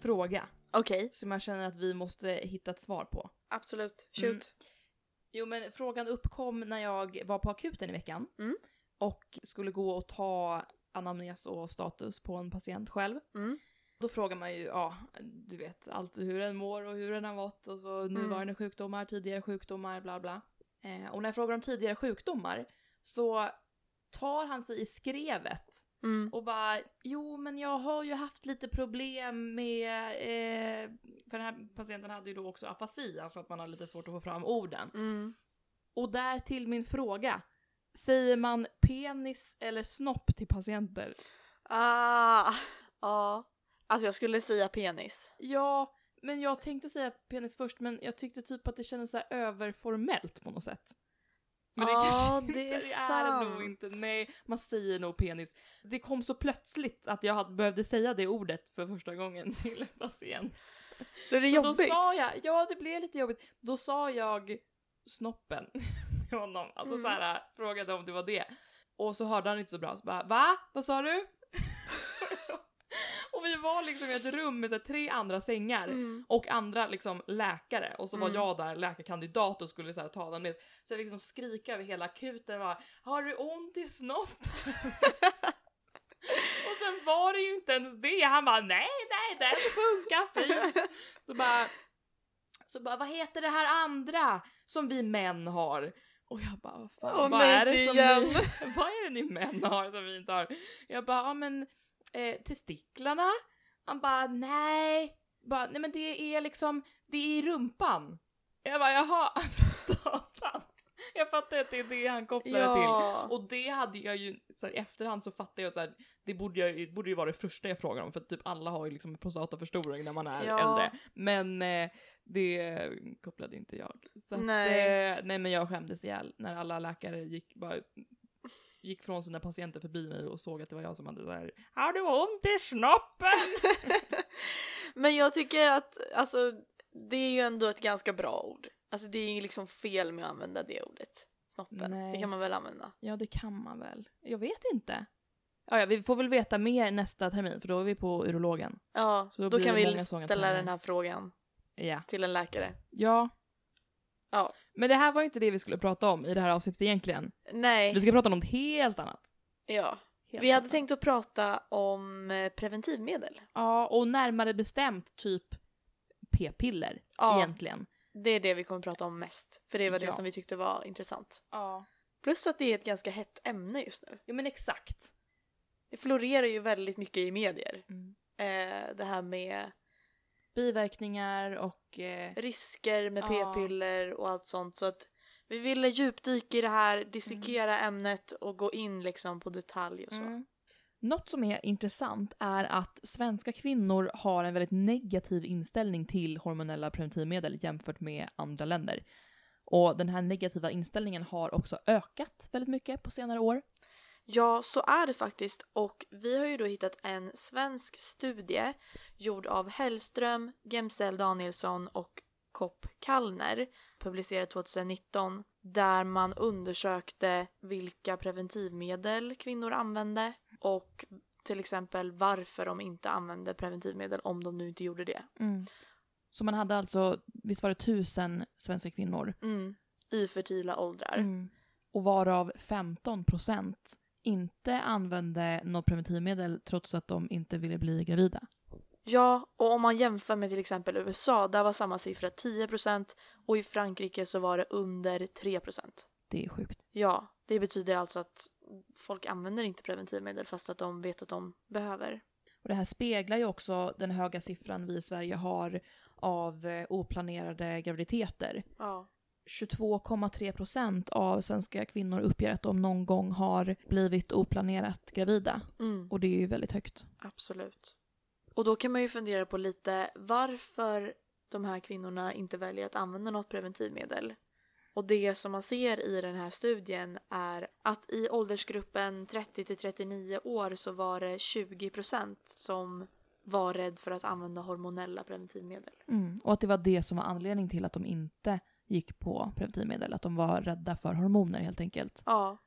fråga Okej, som jag känner att vi måste hitta ett svar på. absolut. Shoot. Mm. Jo men frågan uppkom när jag var på akuten i veckan Mm. och skulle gå och ta anamnes och status på en patient själv. Mm. Då frågar man ju, ja, du vet, allt hur den mår och hur den har mått och så nuvarande sjukdomar, tidigare sjukdomar, bla bla. Eh, och när jag frågar om tidigare sjukdomar så tar han sig i skrevet Mm. och bara, jo men jag har ju haft lite problem med, eh, för den här patienten hade ju då också afasi, alltså att man har lite svårt att få fram orden. Mm. Och där till min fråga, säger man penis eller snopp till patienter? Ah, ja. Alltså jag skulle säga penis. Ja, men jag tänkte säga penis först, men jag tyckte typ att det kändes så överformellt på något sätt. Men det Ja, kanske det är inte, det är det nog sant. inte. Nej, man säger nog penis. Det kom så plötsligt att jag hade, behövde säga det ordet för första gången till en patient. Blev det så jobbigt? då sa jag, ja det blev lite jobbigt, då sa jag snoppen till honom. Alltså Mm. så här, frågade om det var det. Och så hörde han inte så bra, så bara va? Vad sa du? Och vi var liksom i ett rum med så här, tre andra sängar. Mm. Och andra liksom läkare och så var Mm. jag där läkarkandidat och skulle så här, ta den med. Så jag fick liksom skrika över hela akuten bara Har du ont i snopp? och sen var det ju inte ens det. Han bara nej nej den funkar fint. Så bara, så bara vad heter det här andra som vi män har? Och jag bara vad fan, Åh, vad nej, är det som igen. ni, vad är det ni män har som vi inte har? Jag bara ja men eh, testiklarna? Han bara nej. Bara, nej men det är liksom, det är i rumpan. Jag bara jaha, prostatan. Jag fattar att det är det han kopplar det till. Ja. Och det hade jag ju, så här, i efterhand så fattar jag så här, det borde, jag, borde ju vara det första jag frågar om för att typ alla har ju liksom prostataförstoring när man är Ja. äldre. Men eh, det kopplade inte jag. Så att, Nej. eh, nej men jag skämdes ihjäl när alla läkare gick bara gick från sina patienter förbi mig och såg att det var jag som hade där Har du ont i snoppen? Men jag tycker att alltså, det är ju ändå ett ganska bra ord. Alltså det är ju liksom fel med att använda det ordet. Snoppen. Nej. Det kan man väl använda? Ja, det kan man väl. Jag vet inte. Ja, ja, vi får väl veta mer nästa termin för då är vi på urologen. Ja, Så då då, kan vi ställa den här frågan Ja. till en läkare. Ja. Ja. Men det här var ju inte det vi skulle prata om i det här avsnittet egentligen. Nej, Vi ska prata om något helt annat. ja. Helt Vi hade annat. tänkt att prata om eh, preventivmedel. Ja, och närmare bestämt typ p-piller Ja. egentligen. Det är det vi kommer prata om mest. För det var det Ja. som vi tyckte var intressant. Ja. Plus att det är ett ganska hett ämne just nu. Jo men exakt. Det florerar ju väldigt mycket i medier. Mm. Eh, det här med Biverkningar och... Eh, risker med Ja. p-piller och allt sånt. Så att vi ville djupdyka i det här, dissekera ämnet och gå in liksom på detalj och så. Mm. Något som är intressant är att svenska kvinnor har en väldigt negativ inställning till hormonella preventivmedel jämfört med andra länder. Och den här negativa inställningen har också ökat väldigt mycket på senare år. Ja, så är det faktiskt. Och vi har ju då hittat en svensk studie gjord av Hellström, Gemsell Danielsson och Kopp Kallner, publicerad 2019, där man undersökte vilka preventivmedel kvinnor använde och till exempel varför de inte använde preventivmedel om de nu inte gjorde det. Så man hade alltså, visst var det tusen svenska kvinnor? Mm. I fertila åldrar. Mm. Och varav 15 procent inte använde något preventivmedel trots att de inte ville bli gravida. Ja, och om man jämför med till exempel USA, där var samma siffra 10% och i Frankrike så var det under 3%. Det är sjukt. Ja, det betyder alltså att folk använder inte preventivmedel fast att de vet att de behöver. Och det här speglar ju också den höga siffran vi i Sverige har av eh, oplanerade graviditeter. Ja. 22,3 procent av svenska kvinnor uppger att de någon gång har blivit oplanerat gravida. Mm, Och det är ju väldigt högt. absolut. Och då kan man ju fundera på lite varför de här kvinnorna inte väljer att använda något preventivmedel. Och det som man ser i den här studien är att i åldersgruppen 30 till 39 år så var det 20% som var rädd för att använda hormonella preventivmedel. Mm. Och att det var det som var anledning till att de inte gick på preventivmedel. Att de var rädda för hormoner helt enkelt. Ja.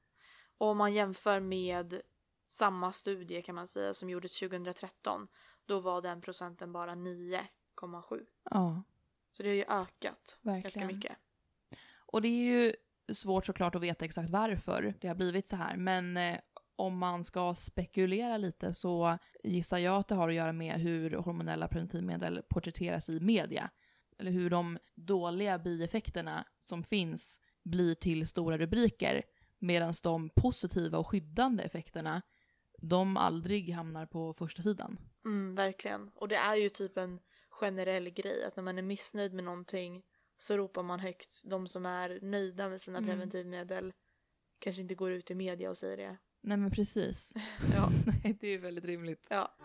Och om man jämför med samma studie kan man säga som gjordes 2013 då var den procenten bara 9,7. Ja, Så det har ju ökat ganska verkligen. mycket. Och det är ju svårt såklart att veta exakt varför det har blivit så här, men eh, om man ska spekulera lite så gissar jag att det har att göra med hur hormonella preventivmedel porträtteras i media. Eller hur de dåliga bieffekterna som finns blir till stora rubriker, medan de positiva och skyddande effekterna, de aldrig hamnar på första sidan. Mm, verkligen. Och det är ju typ en generell grej att när man är missnöjd med någonting så ropar man högt. De som är nöjda med sina Mm. preventivmedel kanske inte går ut i media och säger det. Nej men precis. Ja. Nej, det är väldigt rimligt. Ja.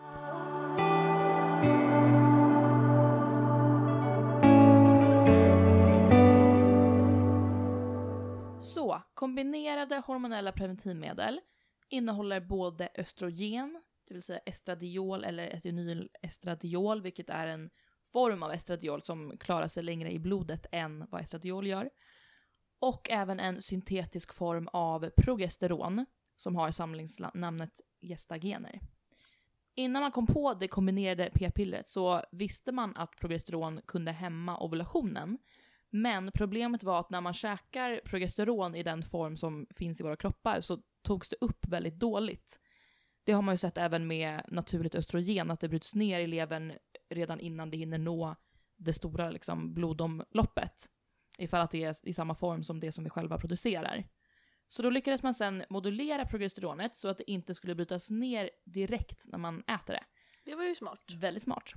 Så, kombinerade hormonella preventivmedel innehåller både östrogen, det vill säga estradiol eller etynylestradiol, vilket är en form av estradiol som klarar sig längre i blodet än vad estradiol gör. Och även en syntetisk form av progesteron som har samlingsnamnet gestagener. Innan man kom på det kombinerade p-pillret så visste man att progesteron kunde hämma ovulationen, men problemet var att när man käkar progesteron i den form som finns i våra kroppar så togs det upp väldigt dåligt. Det har man ju sett även med naturligt östrogen, att det bryts ner i levern redan innan det hinner nå det stora liksom, blodomloppet. Ifall att det är i samma form som det som vi själva producerar. Så då lyckades man sen modulera progesteronet så att det inte skulle brytas ner direkt när man äter det. Det var ju smart. Väldigt smart.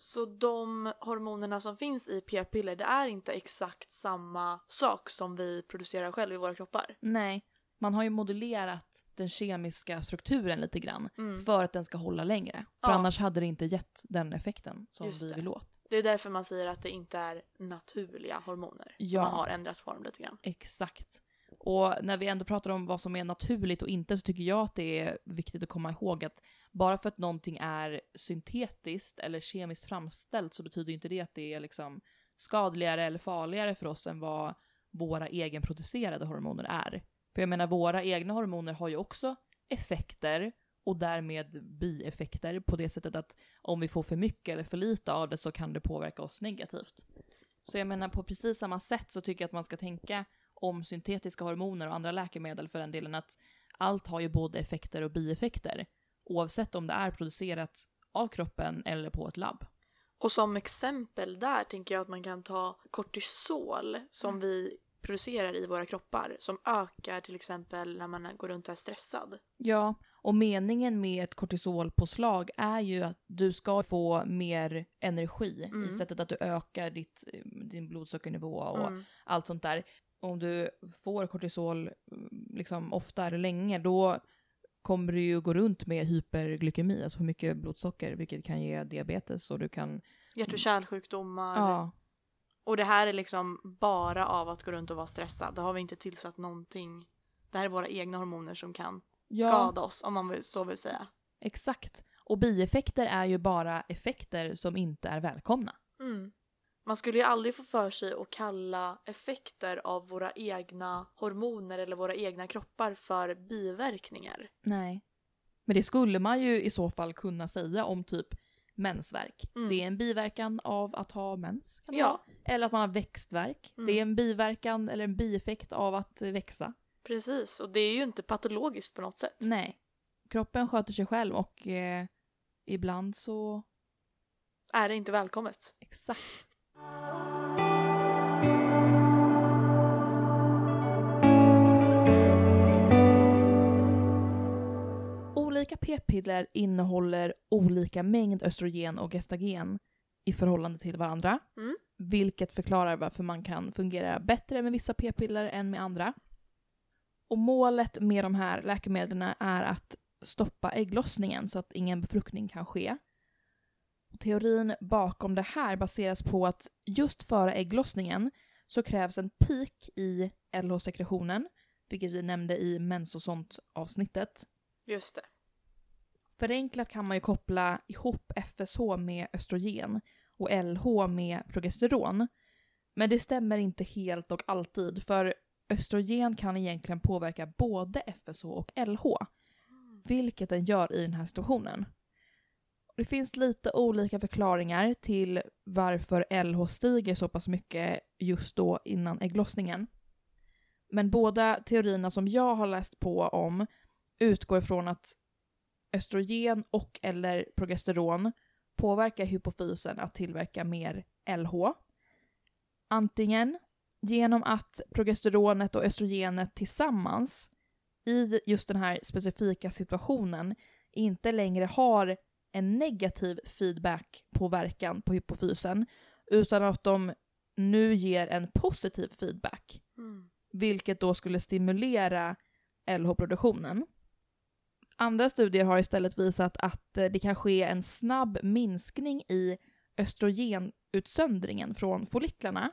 Så de hormonerna som finns i p-piller det är inte exakt samma sak som vi producerar själva i våra kroppar. Nej, man har ju modulerat den kemiska strukturen lite grann Mm. för att den ska hålla längre. För Ja. annars hade det inte gett den effekten som Just vi det. vill åt. Det är därför man säger att det inte är naturliga hormoner. Ja. Man har ändrat form lite grann. Exakt. Och när vi ändå pratar om vad som är naturligt och inte så tycker jag att det är viktigt att komma ihåg att bara för att någonting är syntetiskt eller kemiskt framställt så betyder ju inte det att det är liksom skadligare eller farligare för oss än vad våra egenproducerade hormoner är. För jag menar, våra egna hormoner har ju också effekter och därmed bieffekter på det sättet att om vi får för mycket eller för lite av det så kan det påverka oss negativt. Så jag menar på precis samma sätt så tycker jag att man ska tänka om syntetiska hormoner och andra läkemedel för den delen att allt har ju både effekter och bieffekter. Oavsett om det är producerat av kroppen eller på ett labb. Och som exempel där tänker jag att man kan ta kortisol som vi producerar i våra kroppar som ökar till exempel när man går runt och är stressad. Ja, och meningen med ett kortisolpåslag är ju att du ska få mer energi Mm. i sättet att du ökar ditt, din blodsockernivå och Mm. allt sånt där. Om du får kortisol mm, liksom ofta eller länge, då kommer du ju gå runt med hyperglykemi, alltså för mycket blodsocker, vilket kan ge diabetes och du kan... Hjärt och kärlsjukdomar. Ja, Och det här är liksom bara av att gå runt och vara stressad. Det har vi inte tillsatt någonting. Det här är våra egna hormoner som kan ja skada oss om man så vill säga. exakt. Och bieffekter är ju bara effekter som inte är välkomna. Mm. Man skulle ju aldrig få för sig att kalla effekter av våra egna hormoner eller våra egna kroppar för biverkningar. Nej. Men det skulle man ju i så fall kunna säga om typ mensvärk. Mm. Det är en biverkan av att ha mens. Kan det Ja. vara. Eller att man har växtverk. Mm. Det är en biverkan eller en bieffekt av att växa. Precis, och det är ju inte patologiskt på något sätt. Nej. Kroppen sköter sig själv och eh, ibland så... Är det inte välkommet? Exakt. Olika p-piller innehåller olika mängd östrogen och gestagen i förhållande till varandra. Mm. Vilket förklarar varför man kan fungera bättre med vissa p-piller än med andra. Och målet med de här läkemedlen är att stoppa ägglossningen så att ingen befruktning kan ske. Teorin bakom det här baseras på att just före ägglossningen så krävs en peak i LH-sekretionen, vilket vi nämnde i mensosont-avsnittet. Just det. Förenklat kan man ju koppla ihop FSH med östrogen och LH med progesteron. Men det stämmer inte helt och alltid, för östrogen kan egentligen påverka både FSH och LH, vilket den gör i den här situationen. Det finns lite olika förklaringar till varför LH stiger så pass mycket just då innan ägglossningen. Men båda teorierna som jag har läst på om utgår från att östrogen och eller progesteron påverkar hypofysen att tillverka mer LH. Antingen genom att progesteronet och östrogenet tillsammans i just den här specifika situationen inte längre har en negativ feedback-påverkan på hypofysen utan att de nu ger en positiv feedback. Mm. Vilket då skulle stimulera LH-produktionen. Andra studier har istället visat att eh, det kan ske en snabb minskning i östrogenutsöndringen från folliklarna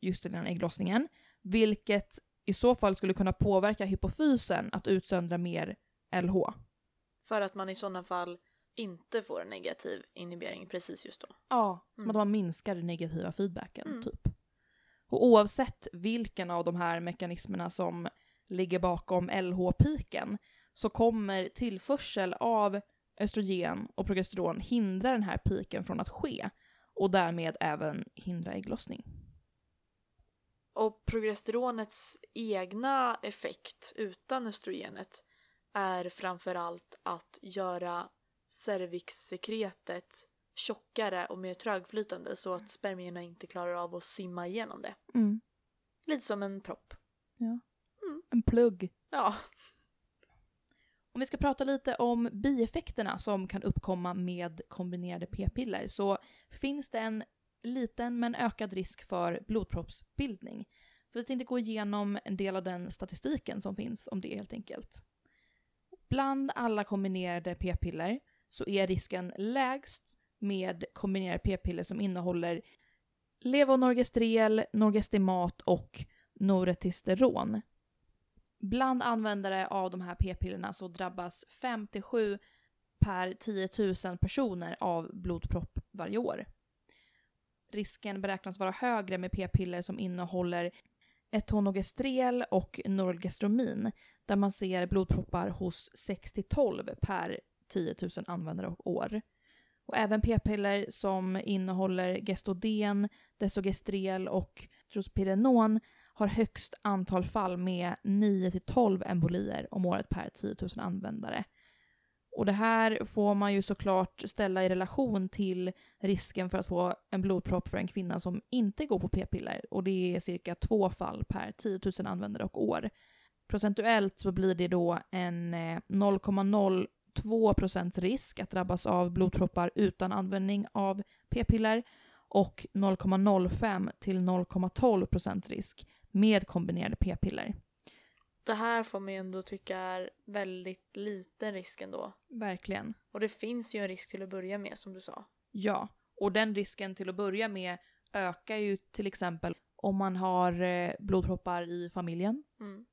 just innan ägglossningen, vilket i så fall skulle kunna påverka hypofysen att utsöndra mer LH. För att man i sådana fall inte får en negativ inhibering precis just då. Ja, Mm. att man minskar den negativa feedbacken, Mm. typ. Och oavsett vilken av de här mekanismerna som ligger bakom LH-piken så kommer tillförsel av östrogen och progesteron hindra den här piken från att ske och därmed även hindra ägglossning. Och progesteronets egna effekt utan östrogenet är framförallt att göra cervixsekretet tjockare och mer trögflytande så att spermierna inte klarar av att simma igenom det. Mm. Lite som en propp. En plugg. Ja. Om vi ska prata lite om bieffekterna som kan uppkomma med kombinerade p-piller så finns det en liten men ökad risk för blodproppsbildning. Så vi tänkte gå igenom en del av den statistiken som finns om det helt enkelt. Bland alla kombinerade p-piller så är risken lägst med kombinerade p-piller som innehåller levonorgestrel, norgestimat och noretisteron. Bland användare av de här p-pillerna så drabbas 5-7 per 10 000 personer av blodpropp varje år. Risken beräknas vara högre med p-piller som innehåller etonogestrel och norgestromin där man ser blodproppar hos 6-12 per 10 000 användare och år. Och även p-piller som innehåller gestoden, desogestrel och trospirenon har högst antal fall med 9-12 embolier om året per 10 000 användare. Och det här får man ju såklart ställa i relation till risken för att få en blodpropp för en kvinna som inte går på p-piller och det är cirka två fall per 10 000 användare och år. Procentuellt så blir det då en eh, 0,0 2 risk att drabbas av blodproppar utan användning av p-piller och 0,05 till 0,12 risk med kombinerade p-piller. Det här får man ju ändå tycka är väldigt liten risk ändå. Verkligen. Och det finns ju en risk till att börja med som du sa. Ja, och den risken till att börja med ökar ju till exempel om man har eh, blodproppar i familjen. Mm.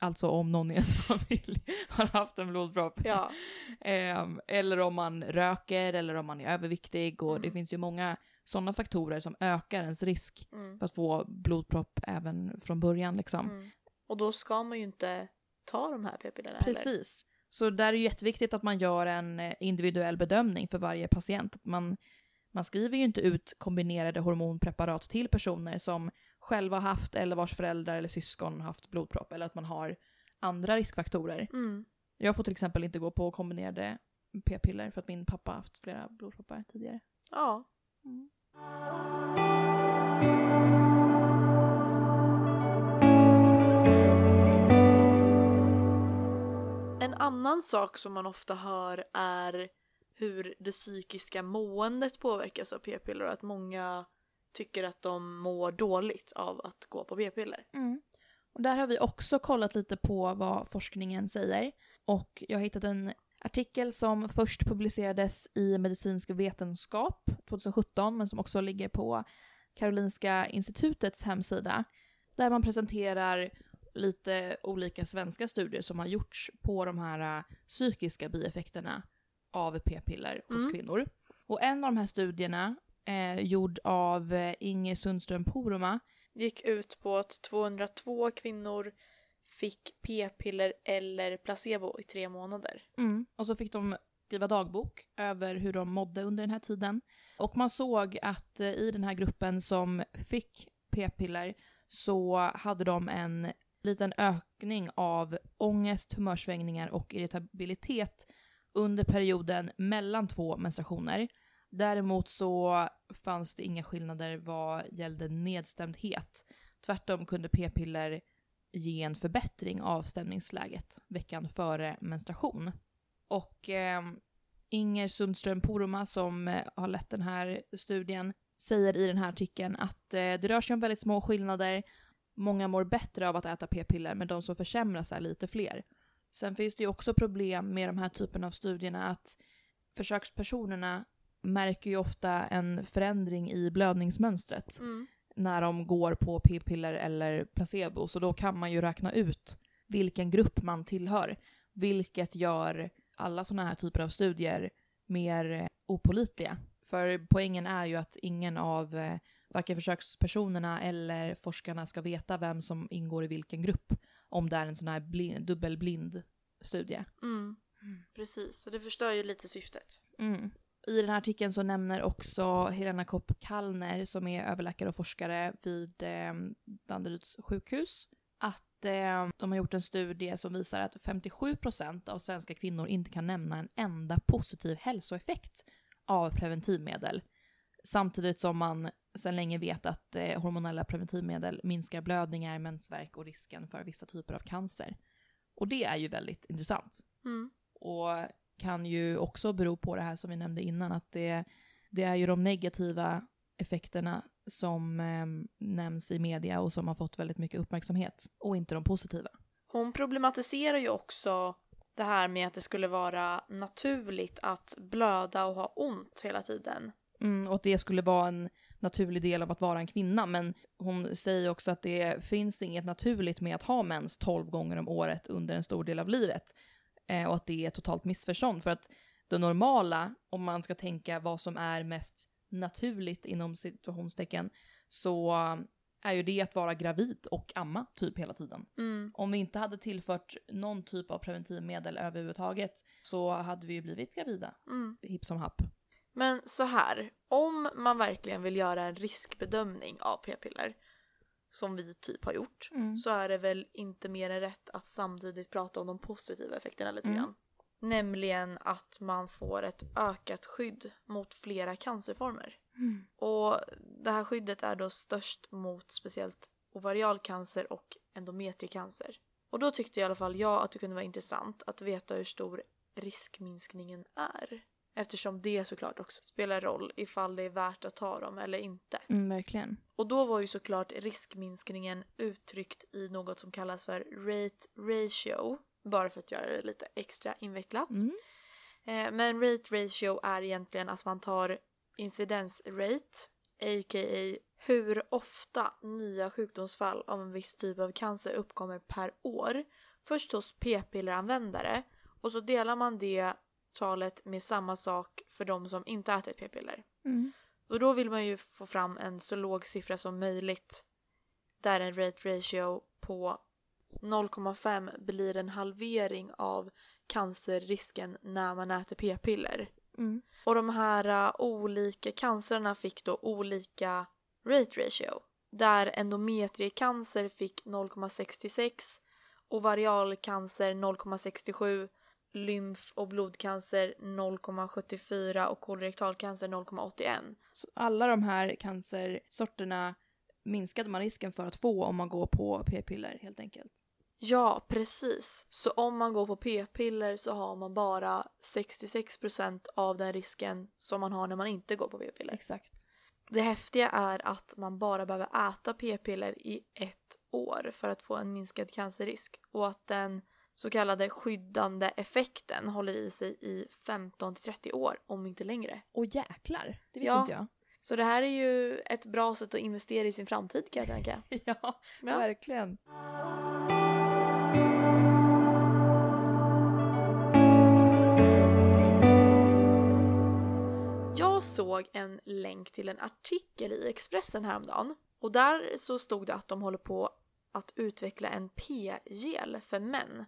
Alltså om någon i ens familj har haft en blodpropp. Ja. Ehm, eller om man röker eller om man är överviktig och Mm. det finns ju många sådana faktorer som ökar ens risk Mm. för att få blodpropp även från början liksom. Mm. Och då ska man ju inte ta de här p-pillerna. Precis. Så där är det jätteviktigt att man gör en eh, individuell bedömning för varje patient. Att man, man skriver ju inte ut kombinerade hormonpreparat till personer som själva haft eller vars föräldrar eller syskon haft blodpropp eller att man har andra riskfaktorer. Mm. Jag får till exempel inte gå på kombinerade p-piller för att min pappa haft flera blodproppar tidigare. Ja. Mm. En annan sak som man ofta hör är hur det psykiska måendet påverkas av p-piller och att många tycker att de mår dåligt av att gå på p-piller. Mm. Och där har vi också kollat lite på vad forskningen säger. Och jag har hittat en artikel som först publicerades i Medicinsk vetenskap 2017 men som också ligger på Karolinska institutets hemsida. Där man presenterar lite olika svenska studier som har gjorts på de här äh, psykiska bieffekterna av p-piller hos Mm. kvinnor. Och en av de här studierna, eh, gjord av eh, Inger Sundström Poroma, Gick ut på att 202 kvinnor fick p-piller eller placebo i tre månader. Mm. Och så fick de skriva dagbok över hur de mådde under den här tiden. Och man såg att eh, i den här gruppen som fick p-piller så hade de en liten ökning av ångest, humörsvängningar och irritabilitet under perioden mellan två menstruationer. Däremot så fanns det inga skillnader vad gällde nedstämdhet. Tvärtom kunde p-piller ge en förbättring av stämningsläget veckan före menstruation. Och eh, Inger Sundström Poroma som eh, har lett den här studien säger i den här artikeln att eh, det rör sig om väldigt små skillnader. Många mår bättre av att äta p-piller men de som försämras är lite fler. Sen finns det ju också problem med de här typen av studierna att försökspersonerna märker ju ofta en förändring i blödningsmönstret Mm. när de går på p-piller eller placebo. Så då kan man ju räkna ut vilken grupp man tillhör. Vilket gör alla sådana här typer av studier mer eh, opålitliga. För poängen är ju att ingen av eh, varken försökspersonerna eller forskarna ska veta vem som ingår i vilken grupp om det är en sån här blind, dubbelblind studie. Mm. Precis, så det förstör ju lite syftet. Mm. I den här artikeln så nämner också Helena Kopp Kallner som är överläkare och forskare vid eh, Danderyds sjukhus att eh, de har gjort en studie som visar att 57% av svenska kvinnor inte kan nämna en enda positiv hälsoeffekt av preventivmedel. Samtidigt som man sedan länge vet att eh, hormonella preventivmedel minskar blödningar, mensvärk och risken för vissa typer av cancer. Och det är ju väldigt intressant. Mm. Och kan ju också bero på det här som vi nämnde innan, att det, det är ju de negativa effekterna som eh, nämns i media och som har fått väldigt mycket uppmärksamhet och inte de positiva. Hon problematiserar ju också det här med att det skulle vara naturligt att blöda och ha ont hela tiden. Mm, och att det skulle vara en naturlig del av att vara en kvinna, men hon säger också att det finns inget naturligt med att ha mens 12 gånger om året under en stor del av livet. Eh, och att det är totalt missförstånd, för att det normala, om man ska tänka vad som är mest naturligt inom situationstecken, så är ju det att vara gravid och amma typ hela tiden. Mm. Om vi inte hade tillfört någon typ av preventivmedel överhuvudtaget så hade vi ju blivit gravida, Mm. hipp som happ. Men så här, om man verkligen vill göra en riskbedömning av p-piller, som vi typ har gjort, Mm. så är det väl inte mer än rätt att samtidigt prata om de positiva effekterna lite Mm. grann. Nämligen att man får ett ökat skydd mot flera cancerformer. Och det här skyddet är då störst mot speciellt ovarialcancer och endometriecancer. Och då tyckte i alla fall jag att det kunde vara intressant att veta hur stor riskminskningen är. Eftersom det såklart också spelar roll ifall det är värt att ta dem eller inte. Mm, verkligen. Och då var ju såklart riskminskningen uttryckt i något som kallas för rate ratio. Bara för att göra det lite extra invecklat. Mm. Eh, men rate ratio är egentligen att man tar incidence rate, a.k.a. hur ofta nya sjukdomsfall av en viss typ av cancer uppkommer per år. Först hos p-pilleranvändare och så delar man det talet med samma sak för de som inte äter p-piller. Mm. Och då vill man ju få fram en så låg siffra som möjligt. Där en rate ratio på 0,5 blir en halvering av cancerrisken när man äter p-piller. Mm. Och de här uh, olika cancerna fick då olika rate ratio. Där endometriecancer fick 0,66, ovarialcancer 0,67, lymf och blodcancer 0,74 och kolorektalcancer 0,81. Så alla de här cancersorterna minskade man risken för att få om man går på p-piller helt enkelt. Ja, precis. Så om man går på p-piller så har man bara 66% av den risken som man har när man inte går på p-piller. Exakt. Det häftiga är att man bara behöver äta p-piller i ett år för att få en minskad cancerrisk och att den så kallade skyddande effekten håller i sig i 15 till 30 år, om inte längre. Och jäklar, det visste Ja. inte jag. Så det här är ju ett bra sätt att investera i sin framtid kan jag tänka. ja, Ja. verkligen. Jag såg en länk till en artikel i Expressen häromdagen och där så stod det att de håller på att utveckla en p-gel för män.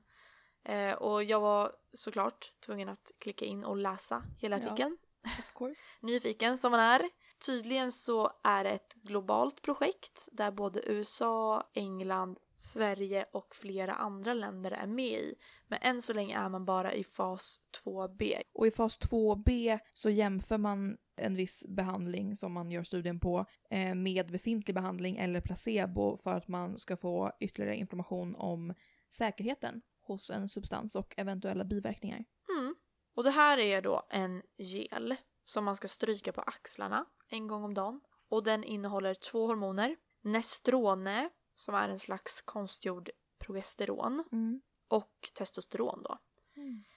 Eh, och jag var såklart tvungen att klicka in och läsa hela Ja. artikeln. Of course. Nyfiken som man är. Tydligen så är det ett globalt projekt där både USA, England, Sverige och flera andra länder är med i. Men än så länge är man bara i fas 2B. Och i fas 2b så jämför man en viss behandling som man gör studien på eh, med befintlig behandling eller placebo för att man ska få ytterligare information om säkerheten hos en substans och eventuella biverkningar. Mm. Och det här är då en gel som man ska stryka på axlarna en gång om dagen. Och den innehåller två hormoner. Nestrone, som är en slags konstgjord progesteron, och testosteron då.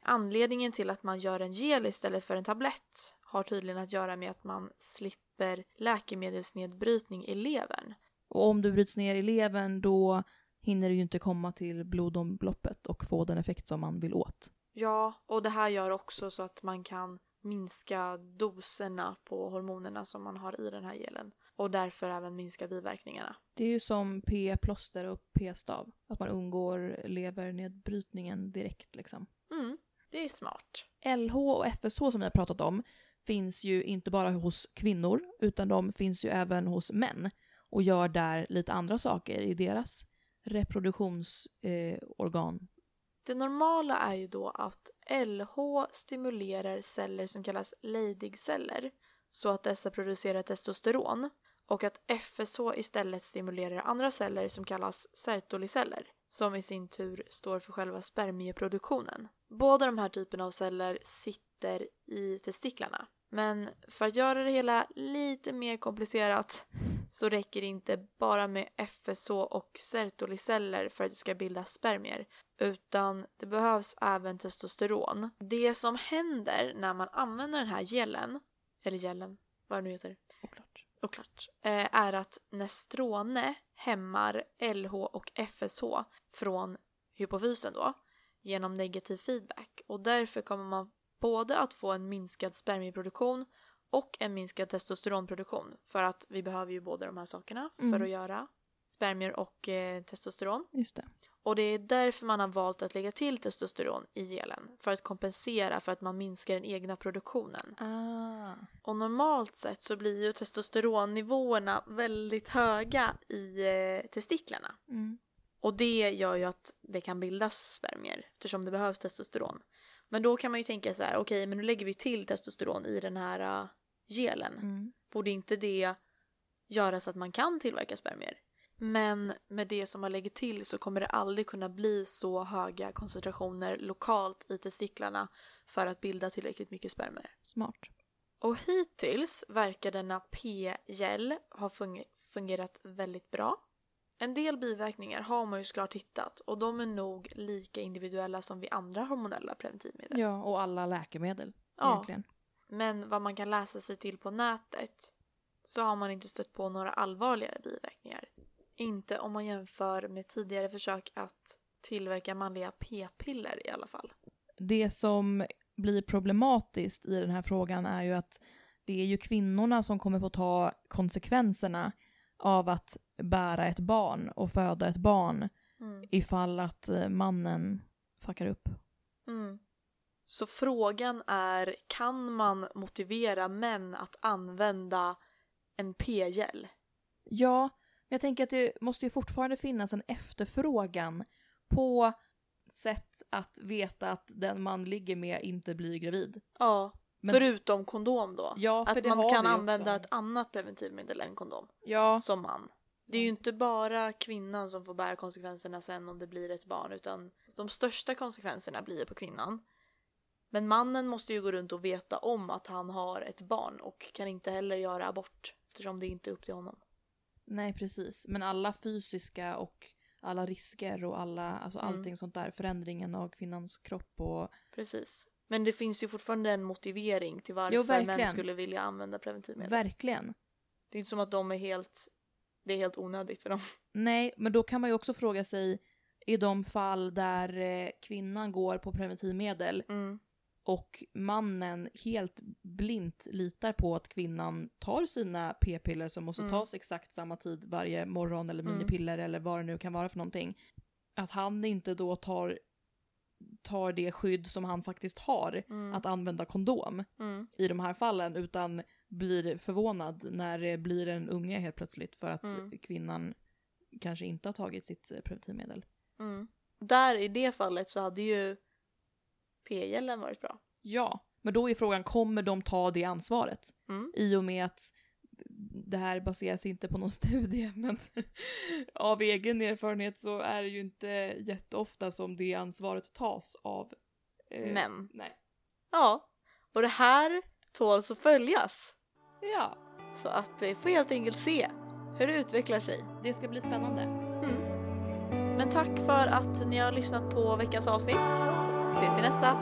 Anledningen till att man gör en gel istället för en tablett har tydligen att göra med att man slipper läkemedelsnedbrytning i levern. Och om du bryts ner i levern då hinner du ju inte komma till blodomloppet och få den effekt som man vill åt. Ja, och det här gör också så att man kan minska doserna på hormonerna som man har i den här gelen. Och därför även minska biverkningarna. Det är ju som p-plåster och p-stav. Att man undgår levernedbrytningen direkt liksom. Mm, det är smart. LH och FSH som vi har pratat om finns ju inte bara hos kvinnor utan de finns ju även hos män och gör där lite andra saker i deras reproduktionsorgan. Eh. Det normala är ju då att LH stimulerar celler som kallas Leydig-celler så att dessa producerar testosteron och att FSH istället stimulerar andra celler som kallas Sertoli-celler som i sin tur står för själva spermieproduktionen. Båda de här typerna av celler sitter i testiklarna. Men för att göra det hela lite mer komplicerat så räcker det inte bara med FSH och Sertoli-celler för att det ska bildas spermier utan det behövs även testosteron. Det som händer när man använder den här gelen, eller gelen, vad det nu heter, Oklart. oklart, eh, är att Nestrone hämmar LH och FSH från hypofysen då genom negativ feedback och därför kommer man både att få en minskad spermieproduktion och en minskad testosteronproduktion för att vi behöver ju båda de här sakerna för Mm. att göra spermier och eh, testosteron. Just det. Och det är därför man har valt att lägga till testosteron i gelen för att kompensera för att man minskar den egna produktionen. Ah. Och normalt sett så blir ju testosteronnivåerna väldigt höga i eh, testiklarna. Mm. Och det gör ju att det kan bildas spermier eftersom det behövs testosteron. Men då kan man ju tänka så här, okej men nu lägger vi till testosteron i den här uh, gelen. Mm. Borde inte det göra så att man kan tillverka spermier? Men med det som man lägger till så kommer det aldrig kunna bli så höga koncentrationer lokalt i testiklarna för att bilda tillräckligt mycket spermier. Smart. Och hittills verkar denna P-gel ha fung- fungerat väldigt bra. En del biverkningar har man ju såklart hittat och de är nog lika individuella som vid andra hormonella preventivmedel. Ja, och alla läkemedel Ja. egentligen. Men vad man kan läsa sig till på nätet så har man inte stött på några allvarligare biverkningar. Inte om man jämför med tidigare försök att tillverka manliga p-piller i alla fall. Det som blir problematiskt i den här frågan är ju att det är ju kvinnorna som kommer få ta konsekvenserna av att bära ett barn och föda ett barn Mm. ifall att eh, mannen fuckar upp. Mm. Så frågan är, kan man motivera män att använda en p-gel? Ja, men jag tänker att det måste ju fortfarande finnas en efterfrågan på sätt att veta att den man ligger med inte blir gravid. Ja, Men- förutom kondom då. Ja, för att det man kan använda ett annat preventivmedel än kondom Ja, som man. Det är ju inte bara kvinnan som får bära konsekvenserna sen om det blir ett barn utan de största konsekvenserna blir på kvinnan. Men mannen måste ju gå runt och veta om att han har ett barn och kan inte heller göra abort eftersom det inte är upp till honom. nej precis. Men alla fysiska och alla risker och alla, alltså Mm. allting sånt där, förändringen av kvinnans kropp och Precis. Men det finns ju fortfarande en motivering till varför Jo, män skulle vilja använda preventivmedel. verkligen. det är inte som att de är helt... Det är helt onödigt för dem. Nej, men då kan man ju också fråga sig i de fall där eh, kvinnan går på preventivmedel Mm. och mannen helt blint litar på att kvinnan tar sina p-piller som måste Mm. tas exakt samma tid varje morgon eller Mm. minipiller eller vad det nu kan vara för någonting. Att han inte då tar tar det skydd som han faktiskt har Mm. att använda kondom Mm. i de här fallen utan blir förvånad när det blir en unge helt plötsligt för att Mm. kvinnan kanske inte har tagit sitt eh, preventivmedel. Mm. Där i det fallet så hade ju p-gällen varit bra. Ja, men då är frågan kommer de ta det ansvaret? Mm. I och med att det här baseras inte på någon studie men av egen erfarenhet så är det ju inte jätteofta som det ansvaret tas av eh, Män. Nej. Ja, och det här tåls att följas. Ja, Så att vi får helt enkelt se hur det utvecklar sig. det ska bli spännande. Men tack för att ni har lyssnat på veckans avsnitt. Ses i nästa.